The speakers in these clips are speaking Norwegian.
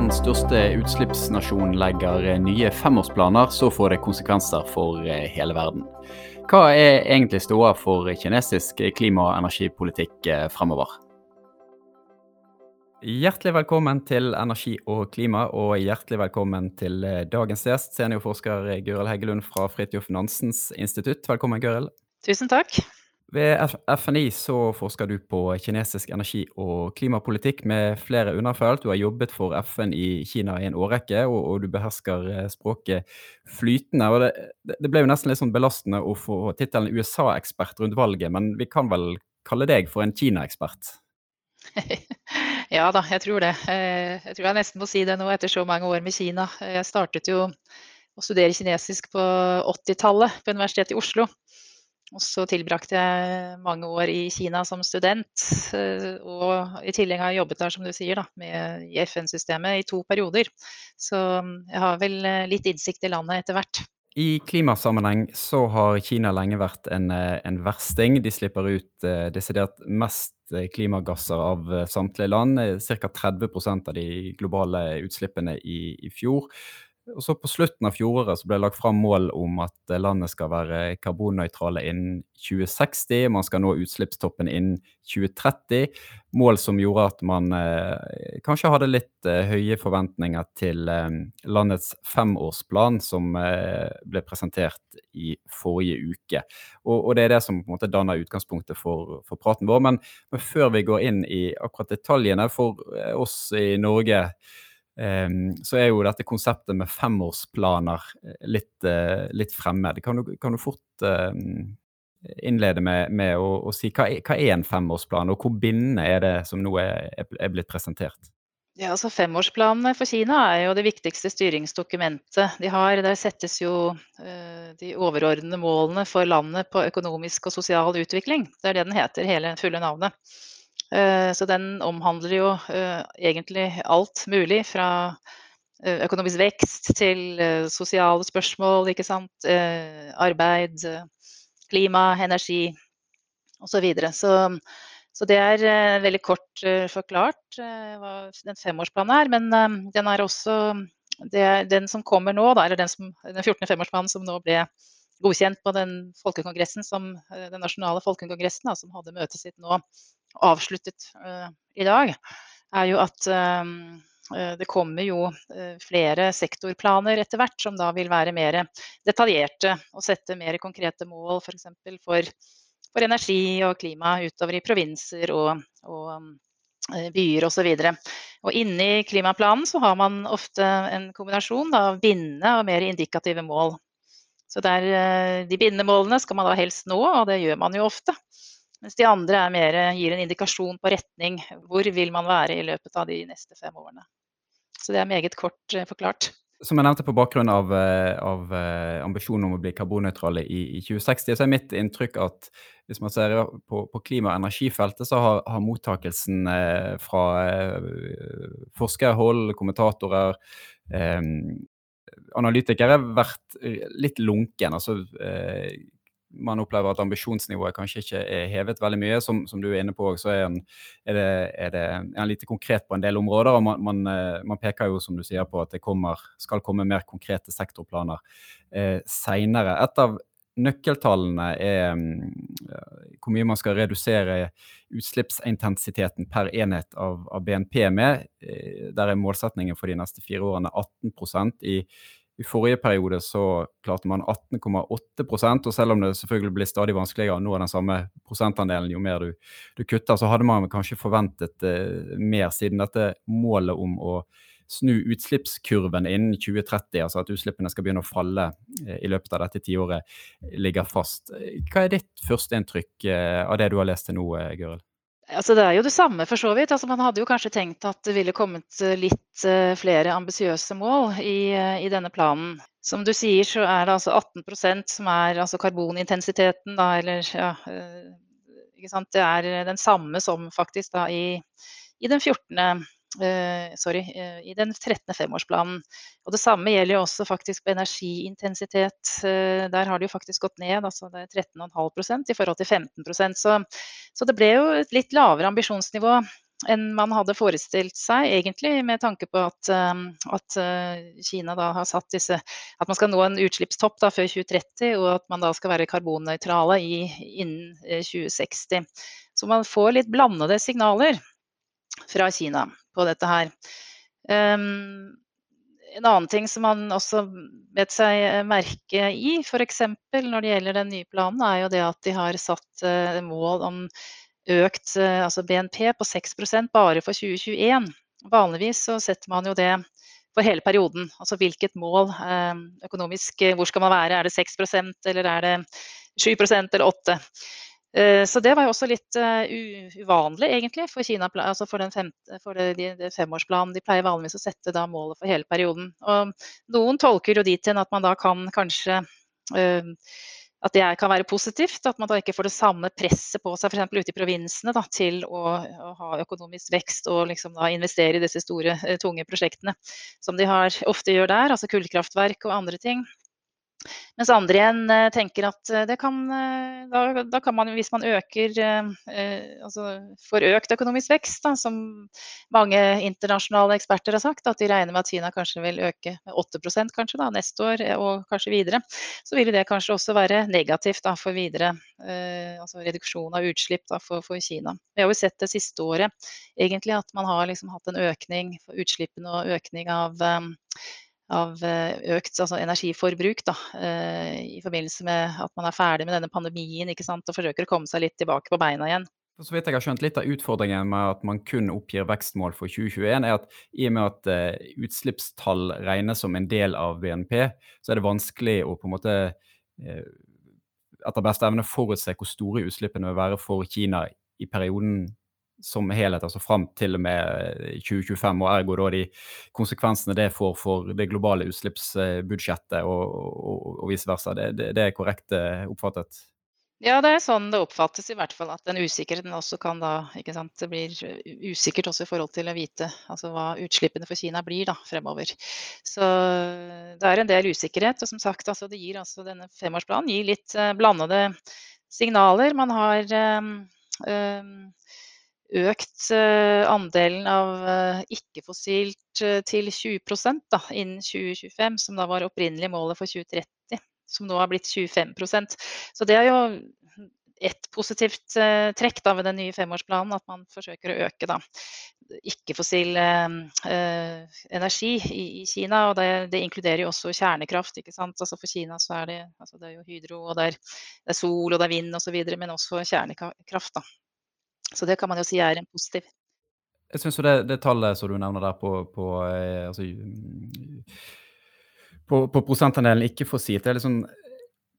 verdens største utslippsnasjon legger nye femårsplaner, så får det konsekvenser for hele verden. Hva er egentlig ståa for kinesisk klima- og energipolitikk fremover? Hjertelig velkommen til Energi og klima, og hjertelig velkommen til eh, dagens gjest, seniorforsker Gøril Heggelund fra Fridtjof Nansens institutt. Velkommen, Gøril. Tusen takk. Ved FNI så forsker du på kinesisk energi- og klimapolitikk med flere underfelt. Du har jobbet for FN i Kina i en årrekke, og, og du behersker eh, språket flytende. og det, det, ble jo nesten litt sånn belastende å få tittelen USA-ekspert rundt valget, men vi kan vel kalle deg for en Kina-ekspert? Ja da, jeg tror det. Eh, jeg tror jeg nesten må si det nå etter så mange år med Kina. Jeg startet jo å studere kinesisk på 80-tallet på Universitetet i Oslo. Og så tilbrakte jeg mange år i Kina som student. Eh, og i tillegg har jeg jobbet der, som du sier, da, med, i FN-systemet i to perioder. Så jeg har vel eh, litt innsikt i landet etter hvert. I klimasammenheng så har Kina lenge vært en, en versting. De slipper ut eh, desidert mest Eh, klimagasser av eh, samtlige land. Eh, Ca. 30 av de globale utslippene i, i fjor. Og så På slutten av fjoråret så ble det lagt fram mål om at landet skal være karbonnøytrale innen 2060. Man skal nå utslippstoppen innen 2030. Mål som gjorde at man eh, kanskje hadde litt eh, høye forventninger til eh, landets femårsplan som eh, ble presentert i forrige uke. Og, og, det er det som på en måte danner utgangspunktet for, for praten vår. Men, men, før vi går inn i akkurat detaljene for eh, oss i Norge så er jo dette konseptet med femårsplaner eh, litt, uh, litt fremmed. Kan du, kan du fort uh, innlede med, med å, å, si hva er, hva er, en femårsplan, og hvor bindende er det som nå er, er blitt presentert? Ja, altså Femårsplanene for Kina er jo det viktigste styringsdokumentet de har. Der settes jo de overordnede målene for landet på økonomisk og sosial utvikling. Det er det den heter, hele fulle navnet. Eh, så den omhandler jo eh, egentlig alt mulig fra eh, økonomisk vekst til sosiale spørsmål, ikke sant. Arbeid, klima, energi osv. Så, videre. så så det er veldig kort forklart hva den femårsplanen er. Men den er også er den som kommer nå, da, eller den, som, den 14. femårsplanen som nå ble godkjent på den som, den nasjonale folkekongressen da, som hadde møtet sitt nå avsluttet uh, i dag, er jo at uh, det kommer jo flere sektorplaner etter hvert som da vil være mer detaljerte og sette mer konkrete mål f.eks. For, for, energi og klima utover i provinser og, og byer. Og, og inni klimaplanen så har man ofte en kombinasjon av bindende og mer indikative mål. Så der, De bindende målene skal man da helst nå, og det gjør man jo ofte. Mens de andre mer, gir en indikasjon på retning. Hvor vil man være i løpet av de neste fem årene. Så det er meget kort eh, forklart. Som jeg nevnte på bakgrunn av, eh, av eh, ambisjonen om å bli karbonnøytrale i, i, 2060, så er mitt inntrykk at hvis man ser på, på klima- og energifeltet, så har, har mottakelsen eh, fra eh, forskerhold, kommentatorer, eh, analytikere vært litt lunken. altså man opplever at ambisjonsnivået kanskje ikke er hevet veldig mye. Som, som du er inne på, så er en, er det, er det, er lite konkret på en del områder. og man, man, eh, man, peker jo, som du sier, på at det kommer, skal komme mer konkrete sektorplaner eh, seinere. Et av nøkkeltallene er um, hvor mye man skal redusere utslippsintensiteten per enhet av, av BNP med. Eh, der er målsettingen for de neste fire årene 18% i i forrige periode så klarte man 18,8 og selv om det selvfølgelig blir stadig vanskeligere å nå den samme prosentandelen jo mer du, du kutter, så hadde man kanskje forventet eh, mer, siden dette målet om å snu utslippskurven innen 2030, altså at utslippene skal begynne å falle eh, i løpet av dette tiåret, ligger fast. Hva er ditt førsteinntrykk eh, av det du har lest til nå, eh, Gøril? Altså, det er jo det samme for så vidt. Altså, man hadde jo kanskje tenkt at det ville kommet eh, litt uh, flere ambisiøse mål i, uh, i, denne planen. Som du sier, så er det altså 18% som er altså karbonintensiteten, da, eller ja Det er den samme som faktisk da i, i den 14. Uh, sorry, uh, i den 13. femårsplanen. Og Det samme gjelder jo også faktisk på energiintensitet. Uh, der har det jo faktisk gått ned. altså Det er 13,5% i forhold til 15 så, så det ble jo et litt lavere ambisjonsnivå enn man hadde forestilt seg, egentlig, med tanke på at, at Kina da har satt disse At man skal nå en utslippstopp da før 2030, og at man da skal være karbonnøytrale innen 2060. Så man får litt blandede signaler fra Kina på dette her. Um, en annen ting som man også vet seg eh, merke i, f.eks. når det gjelder den nye planen, er jo det at de har satt uh, mål om økt uh, altså BNP på 6% bare for 2021. Vanligvis så setter man jo det for hele perioden. Altså hvilket mål uh, økonomisk Hvor skal man være? Er det 6% eller er det 7% eller 8 Eh, så det var jo også litt eh, uvanlig, egentlig, for Kina, altså for, femte, for de, de femårsplanen. De pleier vanligvis å sette da målet for hele perioden. Og noen tolker jo dit hen at man da kan kanskje uh, at det kan være positivt, at man da ikke får det samme presset på seg f.eks. ute i provinsene da, til å, å, ha økonomisk vekst og liksom da investere i disse store, tunge prosjektene som de har, ofte gjør der, altså kullkraftverk og andre ting. Mens andre igjen eh, tenker at eh, det kan eh, da, da kan man, hvis man øker altså får økt økonomisk vekst, da, som mange internasjonale eksperter har sagt, at de regner med at Kina kanskje vil øke med 8% kanskje da, neste år og kanskje videre, så vil det kanskje også være negativt da, for videre altså reduksjon av utslipp da, for, for, Kina. Vi har jo sett det siste året egentlig at man har liksom hatt en økning for utslippene og økning av av eh, økt altså energiforbruk da, eh, i forbindelse med at man er ferdig med denne pandemien og forsøker å komme seg litt tilbake på beina igjen. Så vidt jeg har skjønt, Litt av utfordringen med at man kun oppgir vekstmål for 2021, er at i og med at uh, utslippstall regnes som en del av BNP, så er det vanskelig å på en måte etter beste evne forutse hvor store utslippene vil være for Kina i perioden som helhet, altså fram til og med 2025, eh, og ergo da de konsekvensene det får for det globale utslippsbudsjettet og, og, og vice versa. Det, det, det, er korrekt eh, oppfattet? Ja, det er sånn det oppfattes i hvert fall. At den usikkerheten også kan da ikke sant, Det blir usikkert også i forhold til å vite altså hva utslippene for Kina blir da fremover. Så det er en del usikkerhet. Og som sagt, altså, det gir altså denne femårsplanen gir litt blandede signaler. Man har um, um, økt eh, andelen av eh, ikke-fossilt eh, til 20 da, innen 2025, som da var opprinnelig målet for 2030, som nå har blitt 25% Så det er jo et positivt trekk da, ved den nye femårsplanen, at man forsøker å øke ikke-fossil energi i, i, Kina. og det, det, inkluderer jo også kjernekraft. ikke sant? Altså For Kina så er det, altså det er jo hydro, og det er, det er sol og det er vind osv., men også kjernekraft. da. Så det kan man jo si er en positiv. Jeg syns jo det, det, tallet som du nevner der på, på, eh, altså, på, på prosentandelen ikke-fossilt, det er litt sånn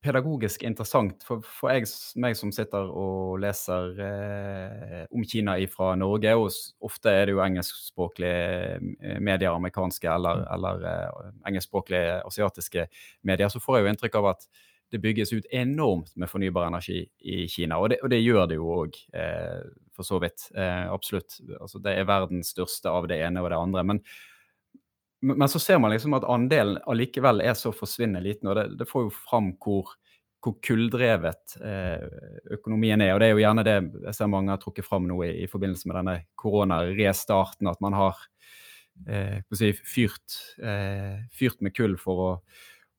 pedagogisk interessant. For, for jeg, meg som sitter og leser eh, om Kina fra Norge, og ofte er det jo engelskspråklige eh, medier, amerikanske eller, eller eh, engelskspråklige asiatiske medier, så får jeg jo inntrykk av at det bygges ut enormt med fornybar energi i Kina. Og det, og det gjør det jo òg, eh, for så vidt. Eh, absolutt. Altså, det er verdens største av det ene og det andre. Men, men så ser man liksom at andelen allikevel er så forsvinnende liten. Og det, det får jo fram hvor, hvor kulldrevet eh, økonomien er. Og det er jo gjerne det jeg ser mange har trukket fram nå i, i forbindelse med denne koronarestarten, at man har eh, fyrt, eh, fyrt med kull for å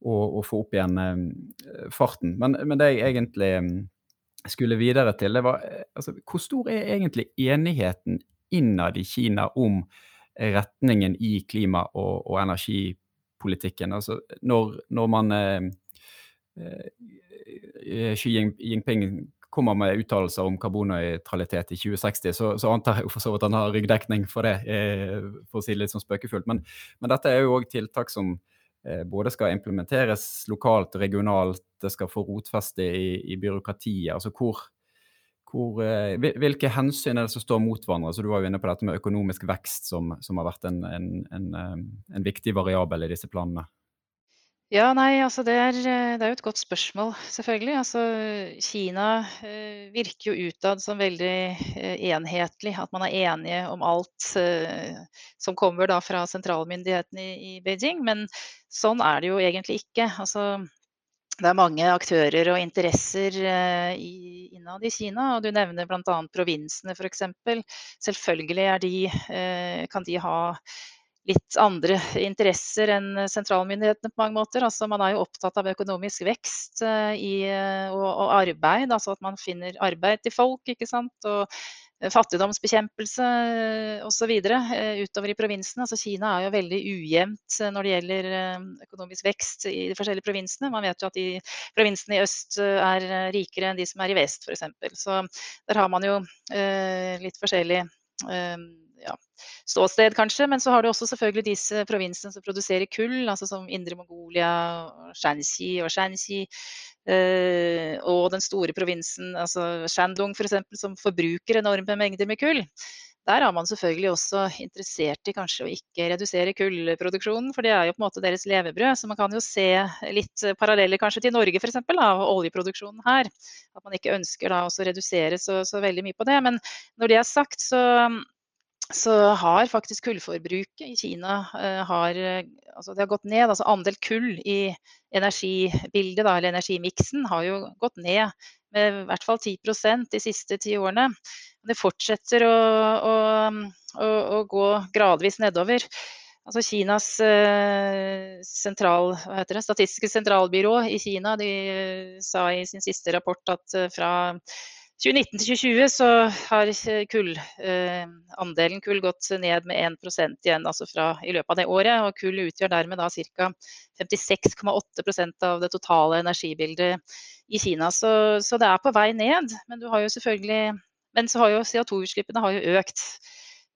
og, og, få opp igjen eh, farten. Men, men, det jeg egentlig mm, skulle videre til, det var eh, altså, hvor stor er egentlig enigheten innad i Kina om retningen i klima- og, og energipolitikken? Altså, når, når man eh, eh Xi Jinping kommer med uttalelser om karbonnøytralitet i 2060, så, så, antar jeg for så vidt han har ryggdekning for det, eh, for å si det litt sånn spøkefullt. Men, men dette er jo òg tiltak som både skal implementeres lokalt og regionalt, det skal få rotfeste i, i byråkratiet. altså hvor, hvor, eh, hvilke hensyn er det som står mot hverandre? Så Du var jo inne på dette med økonomisk vekst, som, som har vært en, en, en, eh, en, viktig variabel i disse planene. Ja, nei, altså det er, det er jo et godt spørsmål, selvfølgelig. Altså, Kina eh, virker jo utad som veldig eh, enhetlig. At man er enige om alt eh, som kommer da fra sentralmyndighetene i, i Beijing. Men sånn er det jo egentlig ikke. Altså, det er mange aktører og interesser i, innad i Kina, og du nevner bl.a. provinsene f.eks. Selvfølgelig de, kan de ha litt andre interesser enn sentralmyndighetene på mange måter. Altså, man er jo opptatt av økonomisk vekst uh, i, uh, og, og, arbeid, altså at man finner arbeid til folk. ikke sant? Og uh, fattigdomsbekjempelse osv. Utover i provinsene. Altså, Kina er jo veldig ujevnt når det gjelder økonomisk vekst i de forskjellige provinsene. Man vet jo at de provinsene i øst er rikere enn de som er i vest, f.eks. Så der har man jo litt forskjellig ja, ståsted, kanskje. Men så har du også selvfølgelig disse provinsene som produserer kull, altså som Indre Mongolia, Shanxi og Shanxi. Eh, og den store provinsen, altså Shandong f.eks., for som forbruker enorme mengder med kull. Der er man selvfølgelig også interessert i kanskje å ikke redusere kullproduksjonen, for det er jo på en måte deres levebrød. Så man kan jo se litt paralleller kanskje til Norge f.eks. av oljeproduksjonen her. At man ikke ønsker da også å redusere så, så veldig mye på det. Men når det er sagt, så så har faktisk kullforbruket i Kina uh, har, altså det har gått ned. Altså andel kull i energibildet, da, eller energimiksen, har jo gått ned med i hvert fall 10% de siste ti årene. Det fortsetter å, å, å, å gå gradvis nedover. Altså Kinas uh, sentral, det, statistiske sentralbyrå i Kina de, sa i sin siste rapport at fra 2019 til 2020 så har kull, eh, andelen kull gått ned med 1% igjen altså fra, i løpet av det året. Og kull utgjør dermed da ca. 56,8% av det totale energibildet i Kina. Så, så, det er på vei ned. Men men så har jo CO2-utslippene har jo økt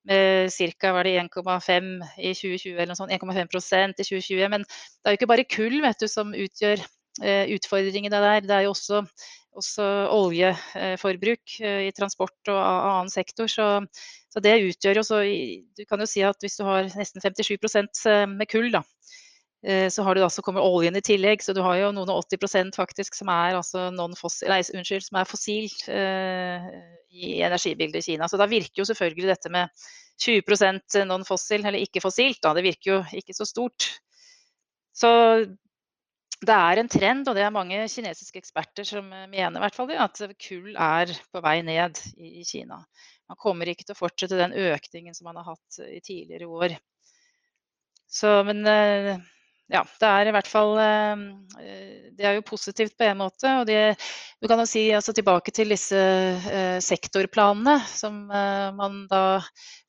med ca. 1,5 i 2020 eller noe sånt, 1,5% i 2020. Men det er jo ikke bare kull vet du, som utgjør eh, utfordringene der. Det er jo også også oljeforbruk eh, i transport og annen sektor. Så, så det utgjør jo så Du kan jo si at hvis du har nesten 57 eh, med kull, da, eh, så, har du da, så kommer oljen i tillegg. Så du har jo noen og 80% faktisk som er, altså nei, er fossil uh, i energibildet i Kina. Så da virker jo selvfølgelig dette med 20% non-fossil, eller ikke fossilt, da, det virker jo ikke så stort. Så det er en trend, og det er mange kinesiske eksperter som mener i hvert fall det, at kull er på vei ned i, Kina. Man kommer ikke til å fortsette den økningen som man har hatt eh, i tidligere år. Så, men eh, ja, det er i hvert fall Det er jo positivt på en måte. Og det, du kan jo si altså, tilbake til disse sektorplanene som man da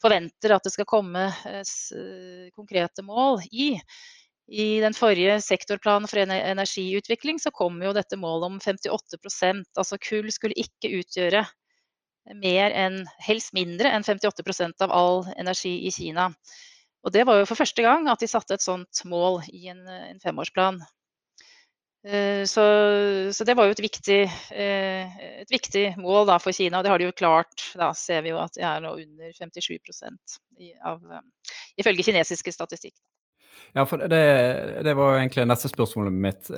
forventer at det skal komme konkrete mål i. I den forrige sektorplanen for energiutvikling så kom jo dette målet om 58% Altså kull skulle ikke utgjøre mer enn, helst mindre enn 58% av all energi i Kina. Og det var jo for første gang at de satte et sånt mål i en, en femårsplan. Eh, så, så, det var jo et viktig, eh, et viktig mål for Kina, og det har de jo klart. Da ser vi jo at de er nå under 57 av, ifølge kinesiske statistikk. Ja, for det, det var egentlig neste spørsmålet mitt.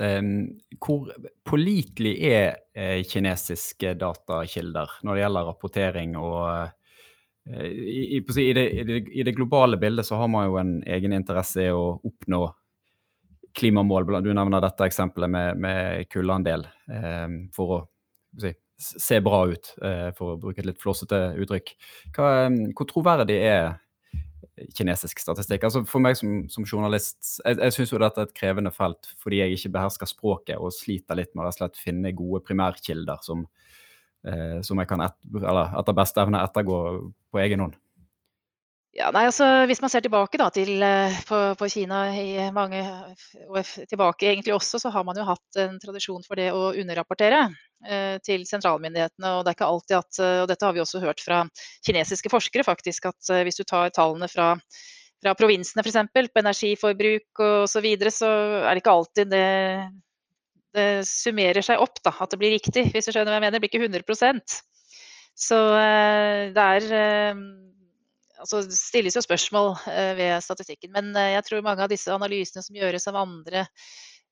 Hvor pålitelig er eh, kinesiske datakilder når det gjelder rapportering og eh, i, i, i, det, i, det, globale bildet så har man jo en egen interesse i å oppnå klimamål. Du nevner dette eksempelet med, med kullandel for å si, se bra ut, eh, for å bruke et litt flåsete uttrykk. Hva, hvor troverdig er kinesisk statistikk. Altså For meg som, som journalist, jeg, jeg syns jo dette er et krevende felt fordi jeg ikke behersker språket og sliter litt med å slett finne gode primærkilder som, eh, som jeg kan et, eller etter beste evne ettergå på egen hånd. Ja, nei, altså, hvis man ser tilbake da, til, eh, på, på, Kina i mange år tilbake egentlig også, så har man jo hatt en tradisjon for det å underrapportere eh, til sentralmyndighetene. Og det er ikke alltid at, eh, og dette har vi også hørt fra kinesiske forskere faktisk, at eh, hvis du tar tallene fra, fra provinsene f.eks. på energiforbruk og så videre, så er det ikke alltid det, det summerer seg opp, da, at det blir riktig. Hvis du skjønner hva jeg mener. Det blir ikke 100% Så eh, det er eh, altså, det stilles jo spørsmål eh, ved statistikken, men eh, jeg tror mange av disse analysene som gjøres av andre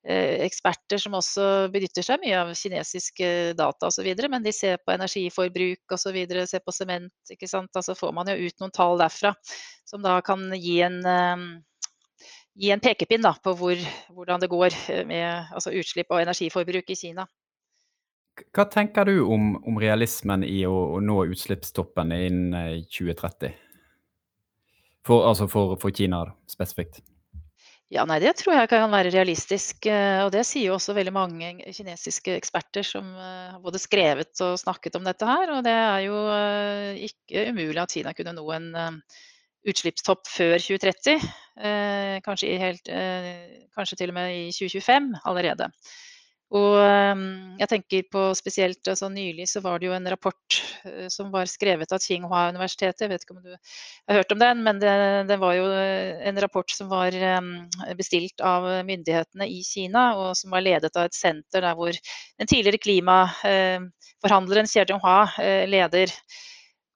eh, eksperter som også benytter seg mye av kinesiske data osv., men de ser på energiforbruk osv., ser på sement, ikke sant. Altså får man jo ut noen tall derfra som da kan gi en gi en pekepinn da, på hvor, hvordan det går med altså utslipp og energiforbruk i Kina. Hva tenker du om, om realismen i å, å, nå utslippstoppen innen 2030? For, altså for, for Kina spesifikt. Ja, nei, det tror jeg kan være realistisk. Og det sier jo også veldig mange kinesiske eksperter som har både skrevet og snakket om dette her. Og det er jo ikke umulig at Kina kunne nå en utslippstopp før 2030. Eh, kanskje, helt, eh, kanskje, til og med i 2025 allerede. Og jeg tenker på spesielt altså Nylig så var det jo en rapport eh, som var skrevet av Tsinghua-universitetet. Jeg vet ikke om du har hørt om den, men det, det, var jo en rapport som var bestilt av myndighetene i Kina, og som var ledet av et senter der hvor den tidligere klimaforhandleren Xie Jinghua leder.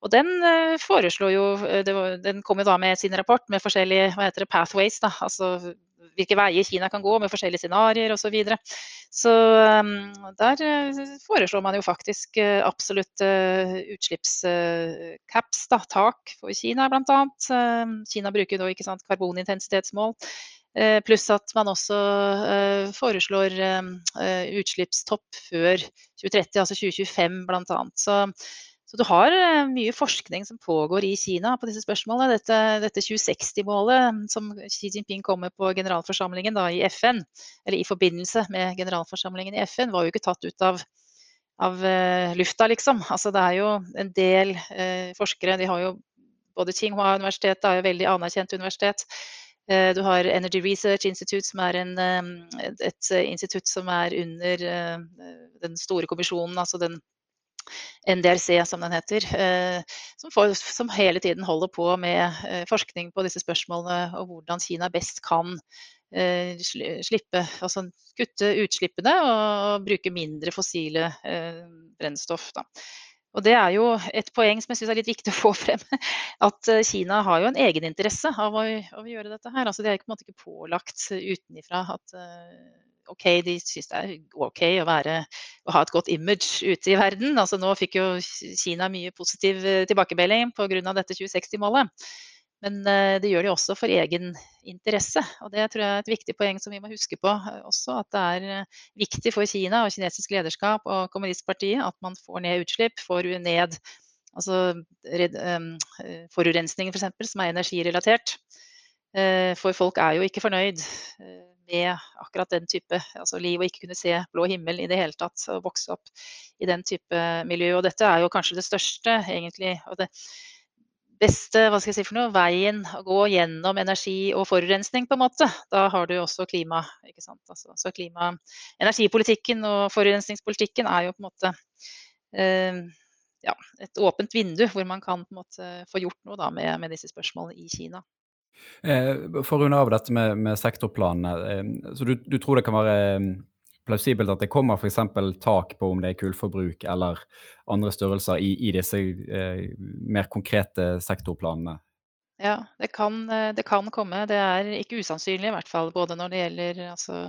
Og den foreslo jo eh, Den kom jo da med sin rapport med forskjellige hva heter det, pathways, da, altså hvilke veier Kina kan gå med forskjellige scenarioer osv. Så, videre. så um, der uh, foreslår man jo faktisk uh, absolutt uh, utslippscaps, tak for Kina bl.a. Uh, Kina bruker nå ikke sant, karbonintensitetsmål. Pluss at man også foreslår utslippstopp før 2030, altså 2025 bl.a. Så så du har eh, mye forskning som pågår i Kina på disse spørsmålene. Dette, dette 2060-målet som Xi Jinping kom med på generalforsamlingen da, i FN, eller i forbindelse med generalforsamlingen i FN, var jo ikke tatt ut av, av uh, lufta, liksom. Altså, det er jo en del uh, forskere de har jo Både Tsinghua universitetet er jo veldig anerkjent universitet. Uh, du har Energy Research Institute, som er en, et institutt som er under den store kommisjonen, altså den NDRC, som den heter, eh, som, får, som, hele tiden holder på med eh, forskning på disse spørsmålene og hvordan Kina best kan eh, slippe, altså kutte utslippene og bruke mindre fossile brennstoff. Da. Og Det er jo et poeng som jeg syns er litt viktig å få frem. At Kina har jo en egeninteresse av av å gjøre dette her. Altså, de er på en måte ikke pålagt utenifra at OK, de syns det er OK å, være, å, ha et godt image ute i verden. Altså, nå fikk jo Kina mye positiv eh, tilbakemelding pga. dette 2060-målet. Men uh, det gjør de også for egen interesse. Og det tror jeg er et viktig poeng som vi må huske på uh, også. At det er viktig for Kina og kinesisk lederskap og kommunistpartiet at man får ned utslipp, får ned altså, red, um, forurensning f.eks., for som er energirelatert. for folk er jo ikke fornøyd med akkurat den type altså liv, og ikke kunne se blå himmel i det hele tatt. Og vokse opp i den type miljø. Og dette er jo kanskje det største, egentlig. og det beste hva skal jeg si for noe, veien å gå gjennom energi og forurensning, på en måte. Da har du også klima. ikke sant? Altså, så klima, Energipolitikken og forurensningspolitikken er jo på en måte eh, ja, et åpent vindu hvor man kan på en måte få gjort noe da, med, med disse spørsmålene i Kina. Eh, for å runde av dette med, med sektorplanene. Eh, så du, du, tror det kan være eh, plausibelt at det kommer f.eks. tak på om det er kullforbruk eller andre størrelser i, i disse eh, mer konkrete sektorplanene? Ja, det kan, det kan, komme. Det er ikke usannsynlig i hvert fall. Både når det gjelder altså,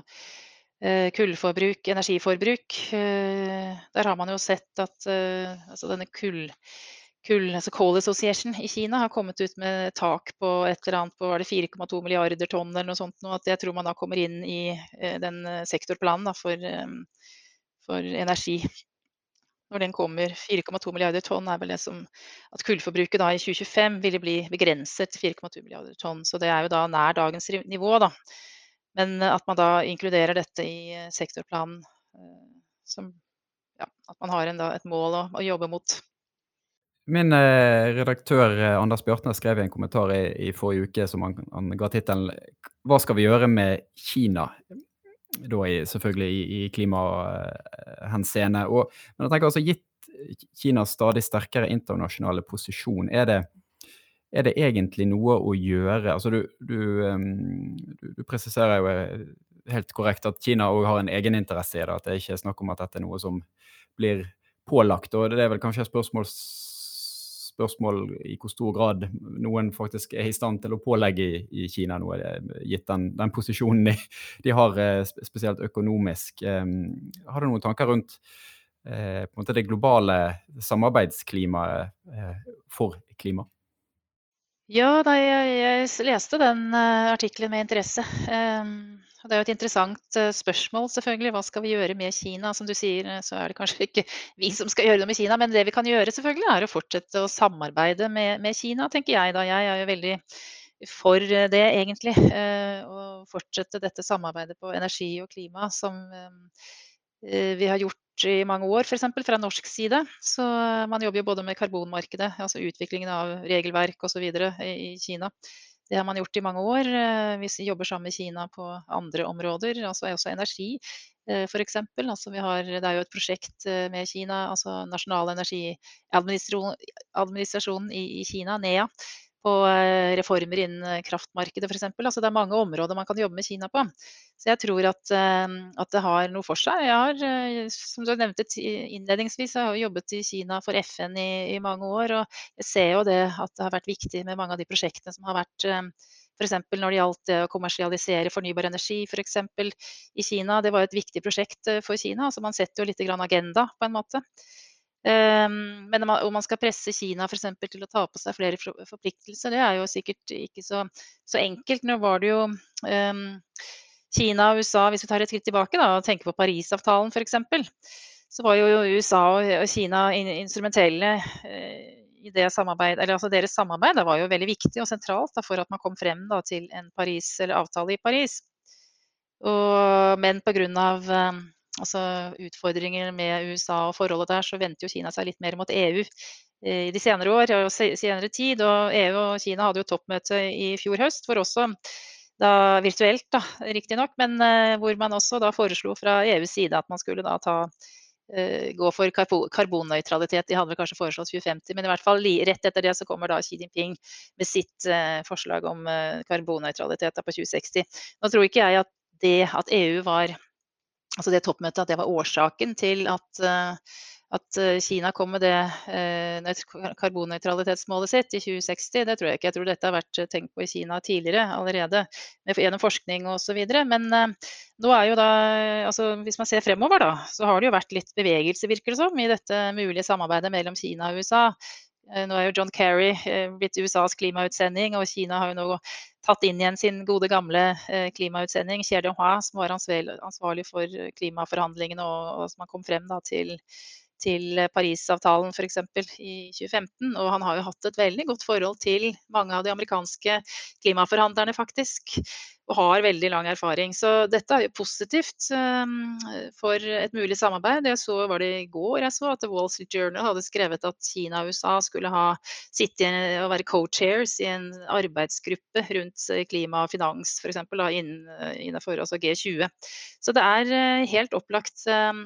kullforbruk, energiforbruk. Der har man jo sett at altså denne kull kull, altså Coal Association i Kina har kommet ut med tak på et eller annet på 4,2 milliarder tonn eller noe sånt. Nå, at jeg tror man da kommer inn i eh, den eh, sektorplanen da, for, eh, for, energi. Når den kommer, 4,2 milliarder tonn er vel det som At kullforbruket da i 2025 ville bli begrenset til 4,2 milliarder tonn. Så det er jo da nær dagens nivå, da. Men at man da inkluderer dette i sektorplanen, som ja, at man har en, da, et mål å, å jobbe mot. Min eh, redaktør eh, Anders Bjartnes skrev i en kommentar i, i forrige uke som han, han ga tittelen 'Hva skal vi gjøre med Kina?' Da i, selvfølgelig i, i klimahenseende. Men jeg tenker altså, gitt Kinas stadig sterkere internasjonale posisjon, er det, er det egentlig noe å gjøre? Altså, du, du, du, du presiserer jo eh, helt korrekt at Kina òg har en egeninteresse i det. At det ikke er snakk om at dette er noe som blir pålagt. Og det er vel kanskje et spørsmål spørsmål i hvor stor grad noen faktisk er i stand til å pålegge i, i Kina noe, gitt den, den posisjonen de, de, har, eh, spesielt økonomisk. Har du noen tanker rundt eh, det globale samarbeidsklimaet eh, for klima? Ja, da jeg, jeg leste den artikkelen med interesse. Um, det er jo et interessant uh, spørsmål, selvfølgelig. Hva skal vi gjøre med Kina? Som du sier, så er det kanskje ikke vi som skal gjøre noe med Kina, men det vi kan gjøre, selvfølgelig, er å fortsette å samarbeide med, med Kina, tenker jeg da. Jeg er jo veldig for det, egentlig. Å fortsette dette samarbeidet på energi og klima som vi har gjort i mange år, f.eks. fra norsk side. Så man jobber jo både med karbonmarkedet, altså utviklingen av regelverk osv. i Kina. Det har man gjort i mange år. Eh, vi jobber sammen med Kina på andre områder, altså også energi f.eks. Altså det er jo et prosjekt eh, med Kina, altså nasjonal energiadministrasjon i Kina, NEA, på eh, reformer innen eh, kraftmarkedet f.eks. Altså det er mange områder man kan jobbe med Kina på. Så jeg tror at, eh, at det har noe for seg. Jeg har, som du nevnte innledningsvis, jeg har jobbet i Kina for FN i, i, mange år. Og jeg ser jo det at det har vært viktig med mange av de prosjektene som har vært F.eks. når det gjaldt å kommersialisere fornybar energi for eksempel, i Kina. Det var et viktig prosjekt for Kina. altså Man setter jo litt agenda på en måte. Um, men om man skal presse Kina for eksempel, til å ta på seg flere forpliktelser, det er jo sikkert ikke så, så enkelt. Nå var det jo um, Kina og USA, hvis vi tar et skritt tilbake da, og tenker på Parisavtalen f.eks., så var jo USA og Kina instrumentelle uh, i det samarbeid, eller altså Deres samarbeid var jo veldig viktig og sentralt da, for at man kom frem da, til en Paris, avtale i Paris. Og, men pga. Altså utfordringer med USA og forholdet der, så venter jo Kina seg litt mer mot EU eh, i de senere år og senere tid. Og EU og Kina hadde jo toppmøte i fjor høst, hvor også da virtuelt, da, riktignok, men uh, hvor man også da foreslo fra EUs side at man skulle da ta uh, gå for karbonnøytralitet. De hadde vel kanskje foreslått 2050, men i hvert fall rett etter det så kommer da Xi Jinping med sitt forslag om karbonnøytralitet på 2060. Nå tror ikke jeg at det at EU var altså det toppmøtet, at det var årsaken til at, eh, at eh, Kina kom med det eh, karbonnøytralitetsmålet sitt i 2060. Det tror jeg ikke. Jeg tror dette har vært tenkt på i Kina tidligere allerede, gjennom forskning osv. Men nå er jo da, altså hvis man ser fremover, da, så har det jo vært litt bevegelse, virker det som, i dette mulige samarbeidet mellom Kina og USA. Nå er jo John Kerry blitt USAs klimautsending, og Kina har jo nå tatt inn igjen sin gode gamle eh, klimautsending, Xie Hua, som var ansvarlig for klimaforhandlingene og, som kom frem da, til, til Parisavtalen f.eks. i 2015. Og han har jo hatt et veldig godt forhold til mange av de amerikanske klimaforhandlerne, faktisk og har veldig lang erfaring. Så dette er jo positivt um, for et mulig samarbeid. Jeg så var det i går jeg så at The Wall Street Journal hadde skrevet at Kina og USA skulle ha sitte og være co-chairs i en arbeidsgruppe rundt eh, klima og finans f.eks. innenfor altså G20. Så det er uh, helt opplagt uh,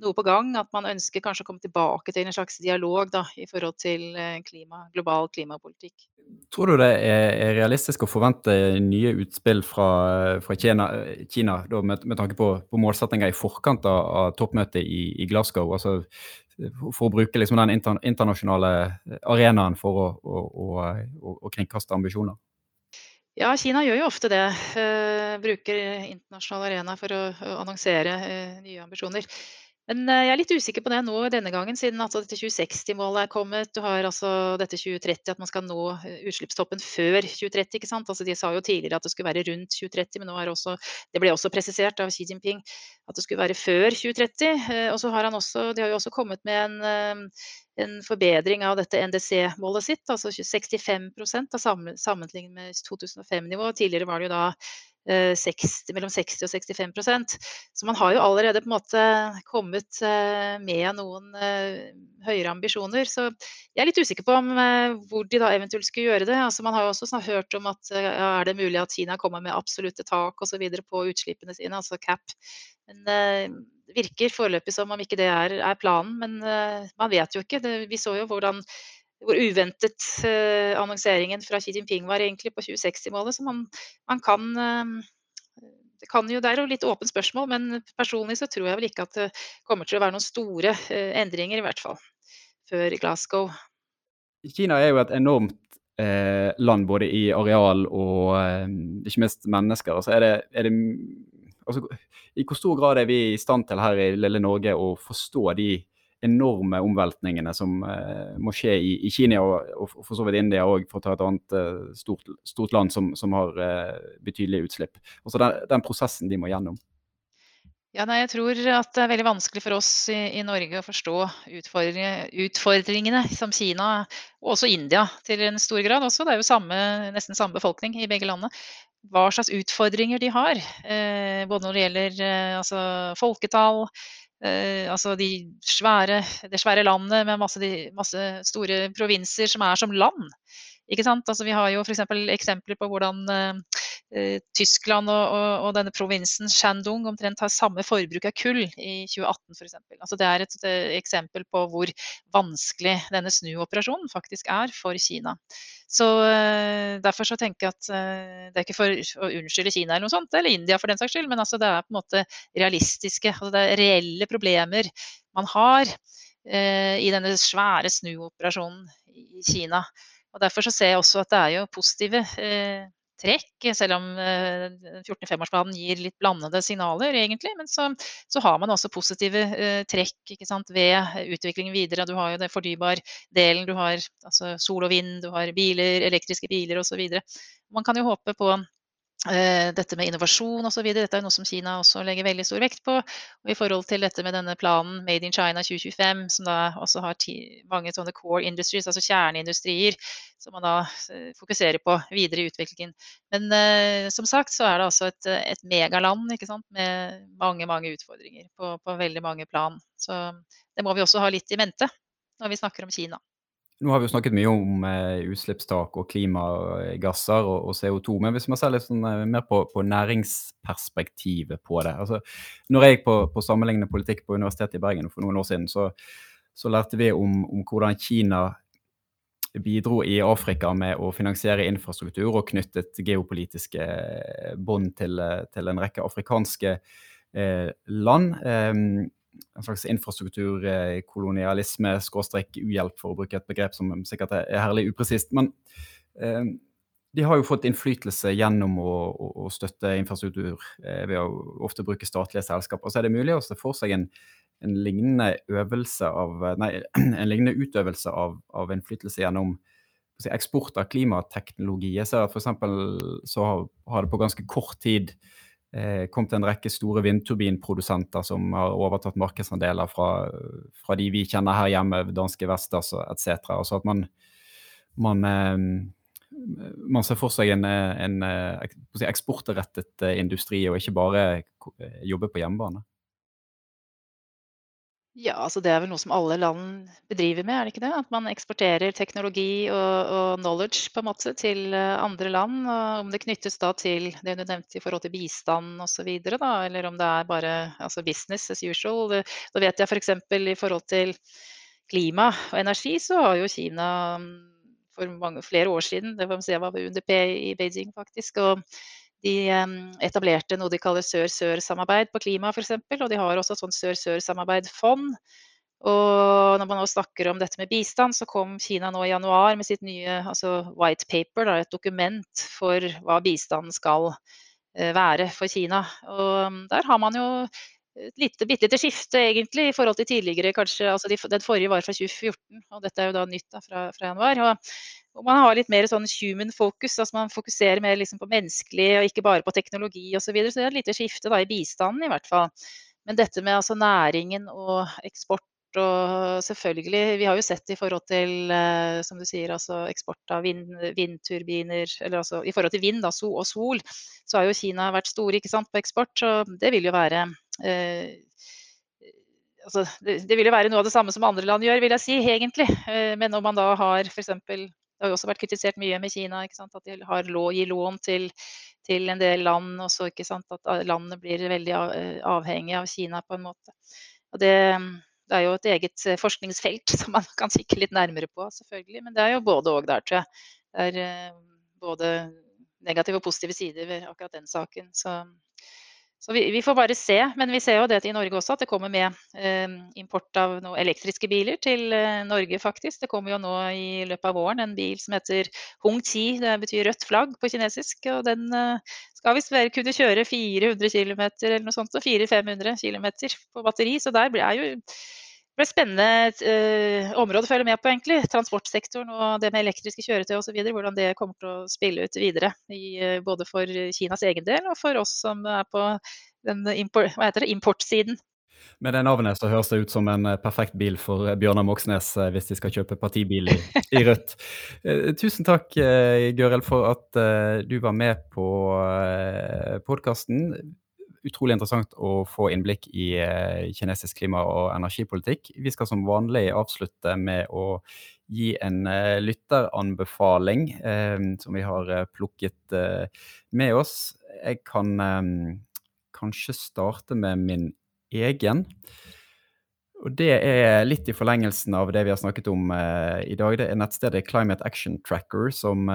noe på gang, at man ønsker kanskje å komme tilbake til en slags dialog da, i forhold til klima, global klimapolitikk. Tror du det er realistisk å forvente nye utspill fra, fra Kina, Kina med, med, tanke på, på målsettinger i forkant av, av toppmøtet i, i, Glasgow? altså For å bruke liksom den inter, internasjonale arenaen for å, å, å, å, kringkaste ambisjoner? Ja, Kina gjør jo ofte det. Uh, bruker internasjonal arena for å, annonsere uh, nye ambisjoner. Men eh, jeg er litt usikker på det nå denne gangen, siden altså dette 2060-målet er kommet. Du har altså dette 2030, at man skal nå eh, utslippstoppen før 2030. ikke sant? Altså De sa jo tidligere at det skulle være rundt 2030, men nå er også, det ble også presisert av Xi Jinping at det skulle være før 2030. Eh, og så har han også, De har jo også kommet med en, en forbedring av dette NDC-målet sitt, altså 65% da, sammenlignet med 2005-nivå. Tidligere var det jo da 60, eh, mellom 60 og 65% Så man har jo allerede på en måte kommet eh, med noen eh, høyere ambisjoner. Så jeg er litt usikker på om, hvor de da eventuelt skulle gjøre det. Altså man har jo også hørt om at ja, er det mulig at Kina kommer med absolutte tak osv. på utslippene sine, altså cap. Men det virker foreløpig som om ikke det er, er planen. Men man vet jo ikke. Det, vi så jo hvordan hvor uventet uh, annonseringen fra Xi Jinping var egentlig på 2060-målet. Så man, man kan uh, det, kan jo, det er jo litt åpent spørsmål, men personlig så tror jeg vel ikke at det kommer til å være noen store uh, endringer, i hvert fall, før Glasgow. Kina er jo et enormt land både i areal og ikke minst mennesker. Altså er det, er det altså, I hvor stor grad er vi i stand til her i lille Norge å forstå de enorme omveltningene som uh, må skje i, i Kina og, og, for så vidt India òg, for å ta et annet uh, stort, stort, land som, som har uh, betydelige utslipp. Altså den, den, prosessen de må gjennom. Ja, nei, jeg tror at det er veldig vanskelig for oss i, i Norge å forstå utfordringene, utfordringene, som Kina og også India til en stor grad også. Det er jo samme, nesten samme befolkning i begge landene hva slags utfordringer de har. Eh, både når det gjelder eh, altså, folketall, eh, altså de svære, det svære landet med masse, de, masse, store provinser som er som land. Ikke sant? Altså, vi har jo f.eks. eksempler på hvordan eh, Tyskland og, og, og, denne provinsen Shandong omtrent har samme forbruk av kull i 2018 f.eks. Altså, det er et, et, eksempel på hvor vanskelig denne snuoperasjonen faktisk er for Kina. Så eh, Derfor så tenker jeg at eh, det er ikke for å unnskylde Kina eller noe sånt, eller India for den saks skyld, men altså, det er på en måte realistiske, altså, det er reelle problemer man har eh, i denne svære snuoperasjonen i Kina. Og Derfor så ser jeg også at det er jo positive eh, trekk, selv om eh, 14-5-årsplanen gir litt blandede signaler, egentlig. Men så, så har man også positive eh, trekk sant, ved utviklingen videre. Du har jo det fordybar-delen, du har altså, sol og vind, du har biler, elektriske biler osv. Man kan jo håpe på Eh, dette med innovasjon osv. Dette er noe som Kina også legger veldig stor vekt på. Og I forhold til dette med denne planen Made in China 2025, som da også har mange sånne core industries, altså kjerneindustrier, som man da uh, fokuserer på videre i utviklingen. Men eh, som sagt så er det altså et, et megaland ikke sant? med mange mange utfordringer på, på veldig mange plan. Så det må vi også ha litt i mente når vi snakker om Kina. Nå har vi jo snakket mye om eh, utslippstak og klimagasser og, og, CO2, men hvis man ser litt sånn, eh, mer på, på, næringsperspektivet på det altså, Når jeg gikk på, på sammenlignende politikk på Universitetet i Bergen for noen år siden, så, så lærte vi om, om, hvordan Kina bidro i Afrika med å finansiere infrastruktur og knyttet geopolitiske eh, bånd til, eh, til, en rekke afrikanske eh, land. Eh, en slags infrastrukturkolonialisme, kolonialisme, skråstrek uhjelp, for å bruke et begrep som sikkert er herlig upresist. Men eh, de har jo fått innflytelse gjennom å, å, å støtte infrastruktur eh, ved å ofte bruke statlige selskaper. Så er det mulig å se for seg en, en, lignende, av, nei, en lignende utøvelse av, av innflytelse gjennom eksport av klimateknologi. Jeg ser at f.eks. så har, har det på ganske kort tid eh, kommet en rekke store vindturbinprodusenter som har overtatt markedsandeler fra, fra de vi kjenner her hjemme, danske Vestas etc. Altså at man, man, eh, man ser for seg en, en, en eksportrettet industri, og ikke bare jobbe på hjemmebane. Ja, altså det er vel noe som alle land bedriver med, er det ikke det? At man eksporterer teknologi og, og knowledge på en måte til eh, andre land. Og om det knyttes da til det du nevnte i forhold til bistand osv., eller om det er bare altså business as usual. Da vet jeg f.eks. I forhold til klima og energi, så har jo Kina mm, for mange, flere år siden, det var, jeg var ved UNDP i Beijing faktisk, og de etablerte noe de kaller sør-sør-samarbeid på klima f.eks. Og de har også et sånt sør-sør-samarbeid-fond. Og når man nå snakker om dette med bistand, så kom Kina nå i januar med sitt nye altså white paper, da, et dokument for hva bistanden skal eh, være for Kina. Og der har man jo et lite, bitte lite skifte egentlig i forhold til tidligere, kanskje. Altså de, den forrige var fra 2014, og dette er jo da nytt da, fra, fra januar. Og, og, man har litt mer sånn human focus, altså man fokuserer mer liksom på menneskelig og ikke bare på teknologi osv. Så, videre. så det er et lite skifte da i bistanden i hvert fall. Men dette med altså næringen og eksport og selvfølgelig, vi har jo sett i forhold til, eh, som du sier, altså eksport av vind, vindturbiner, eller altså i forhold til vind da, og sol, så har jo Kina vært store ikke sant, på eksport. Så det vil jo være altså, det, det, vil jo være noe av det samme som andre land gjør, vil jeg si, egentlig. Eh, men om man da har f.eks. Det har jo også vært kritisert mye med Kina, at de har lå, gir lån til, til, en del land, og så at landene blir veldig avhengige av Kina på en måte. Og det, det, er jo et eget forskningsfelt som man kan kikke litt nærmere på, selvfølgelig. Men det er jo både og der, tror jeg. Det er eh, både negative og positive sider ved akkurat den saken. Så så vi, vi, får bare se. Men vi ser jo det i Norge også, at det kommer med eh, import av noen elektriske biler til eh, Norge, faktisk. Det kommer jo nå i løpet av våren en bil som heter Hung Ti, det betyr rødt flagg på kinesisk. Og den eh, skal visst kunne kjøre 400 km eller noe sånt, og 400-500 km på batteri. Så der er jo Det blir spennende eh, område å følge med på, egentlig. Transportsektoren og det med elektriske kjøretøy osv. Hvordan det kommer til å spille ut videre. I, eh, både for Kinas egen del og for oss som er på den import, det, importsiden. Med det navnet så høres det ut som en eh, perfekt bil for eh, Bjørnar Moxnes hvis de skal kjøpe partibil i, i Rødt. tusen takk, Gørel, for at du var med på podkasten utrolig interessant å få innblikk i eh, kinesisk klima- og energipolitikk. Vi skal som vanlig avslutte med å gi en uh, lytteranbefaling uh, som vi har plukket med oss. Jeg kan kanskje starte med min egen. Og Det er litt i forlengelsen av det vi har snakket om i dag. Det er nettstedet Climate Action Tracker, som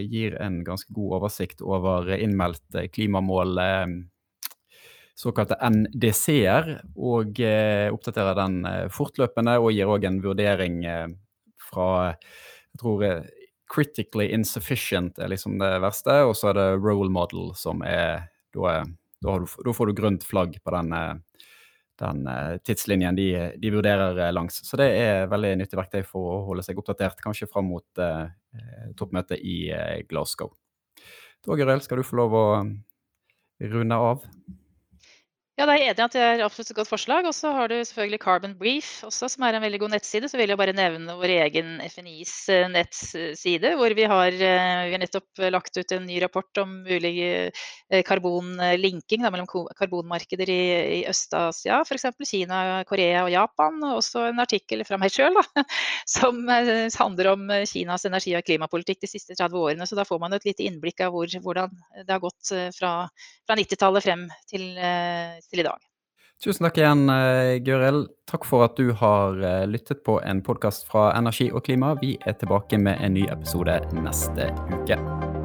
gir en ganske god oversikt over innmeldte klimamål såkalte NDC-er, og eh, oppdaterer den eh, fortløpende og gir òg en vurdering eh, fra jeg tror critically insufficient er liksom det verste, og så er det role model som er Da, da, du, da får du grønt flagg på den, den tidslinjen de, de, vurderer langs. Så det er veldig nyttig verktøy for å holde seg oppdatert, kanskje fram mot eh, toppmøtet i Glasgow. Torgeir Gerel, skal du få lov å runde av. Ja, det er enig at det er absolutt et godt forslag. Og så har du selvfølgelig Carbon Brief, også, som er en veldig god nettside. Så vil jeg bare nevne vår egen FNIs eh, nettside, hvor vi har, eh, vi har nettopp lagt ut en ny rapport om mulig eh, karbonlinking da, mellom karbonmarkeder i, i Øst-Asia, f.eks. Kina, Korea og Japan. Og også en artikkel fra meg sjøl som handler om Kinas energi- og klimapolitikk de siste 30 årene. Så da får man et lite innblikk av hvor, hvordan det har gått fra, fra 90-tallet frem til til i dag. Tusen takk igjen, eh, Gøril. Takk for at du har eh, lyttet på en podkast fra Energi og klima. Vi er tilbake med en ny episode neste uke.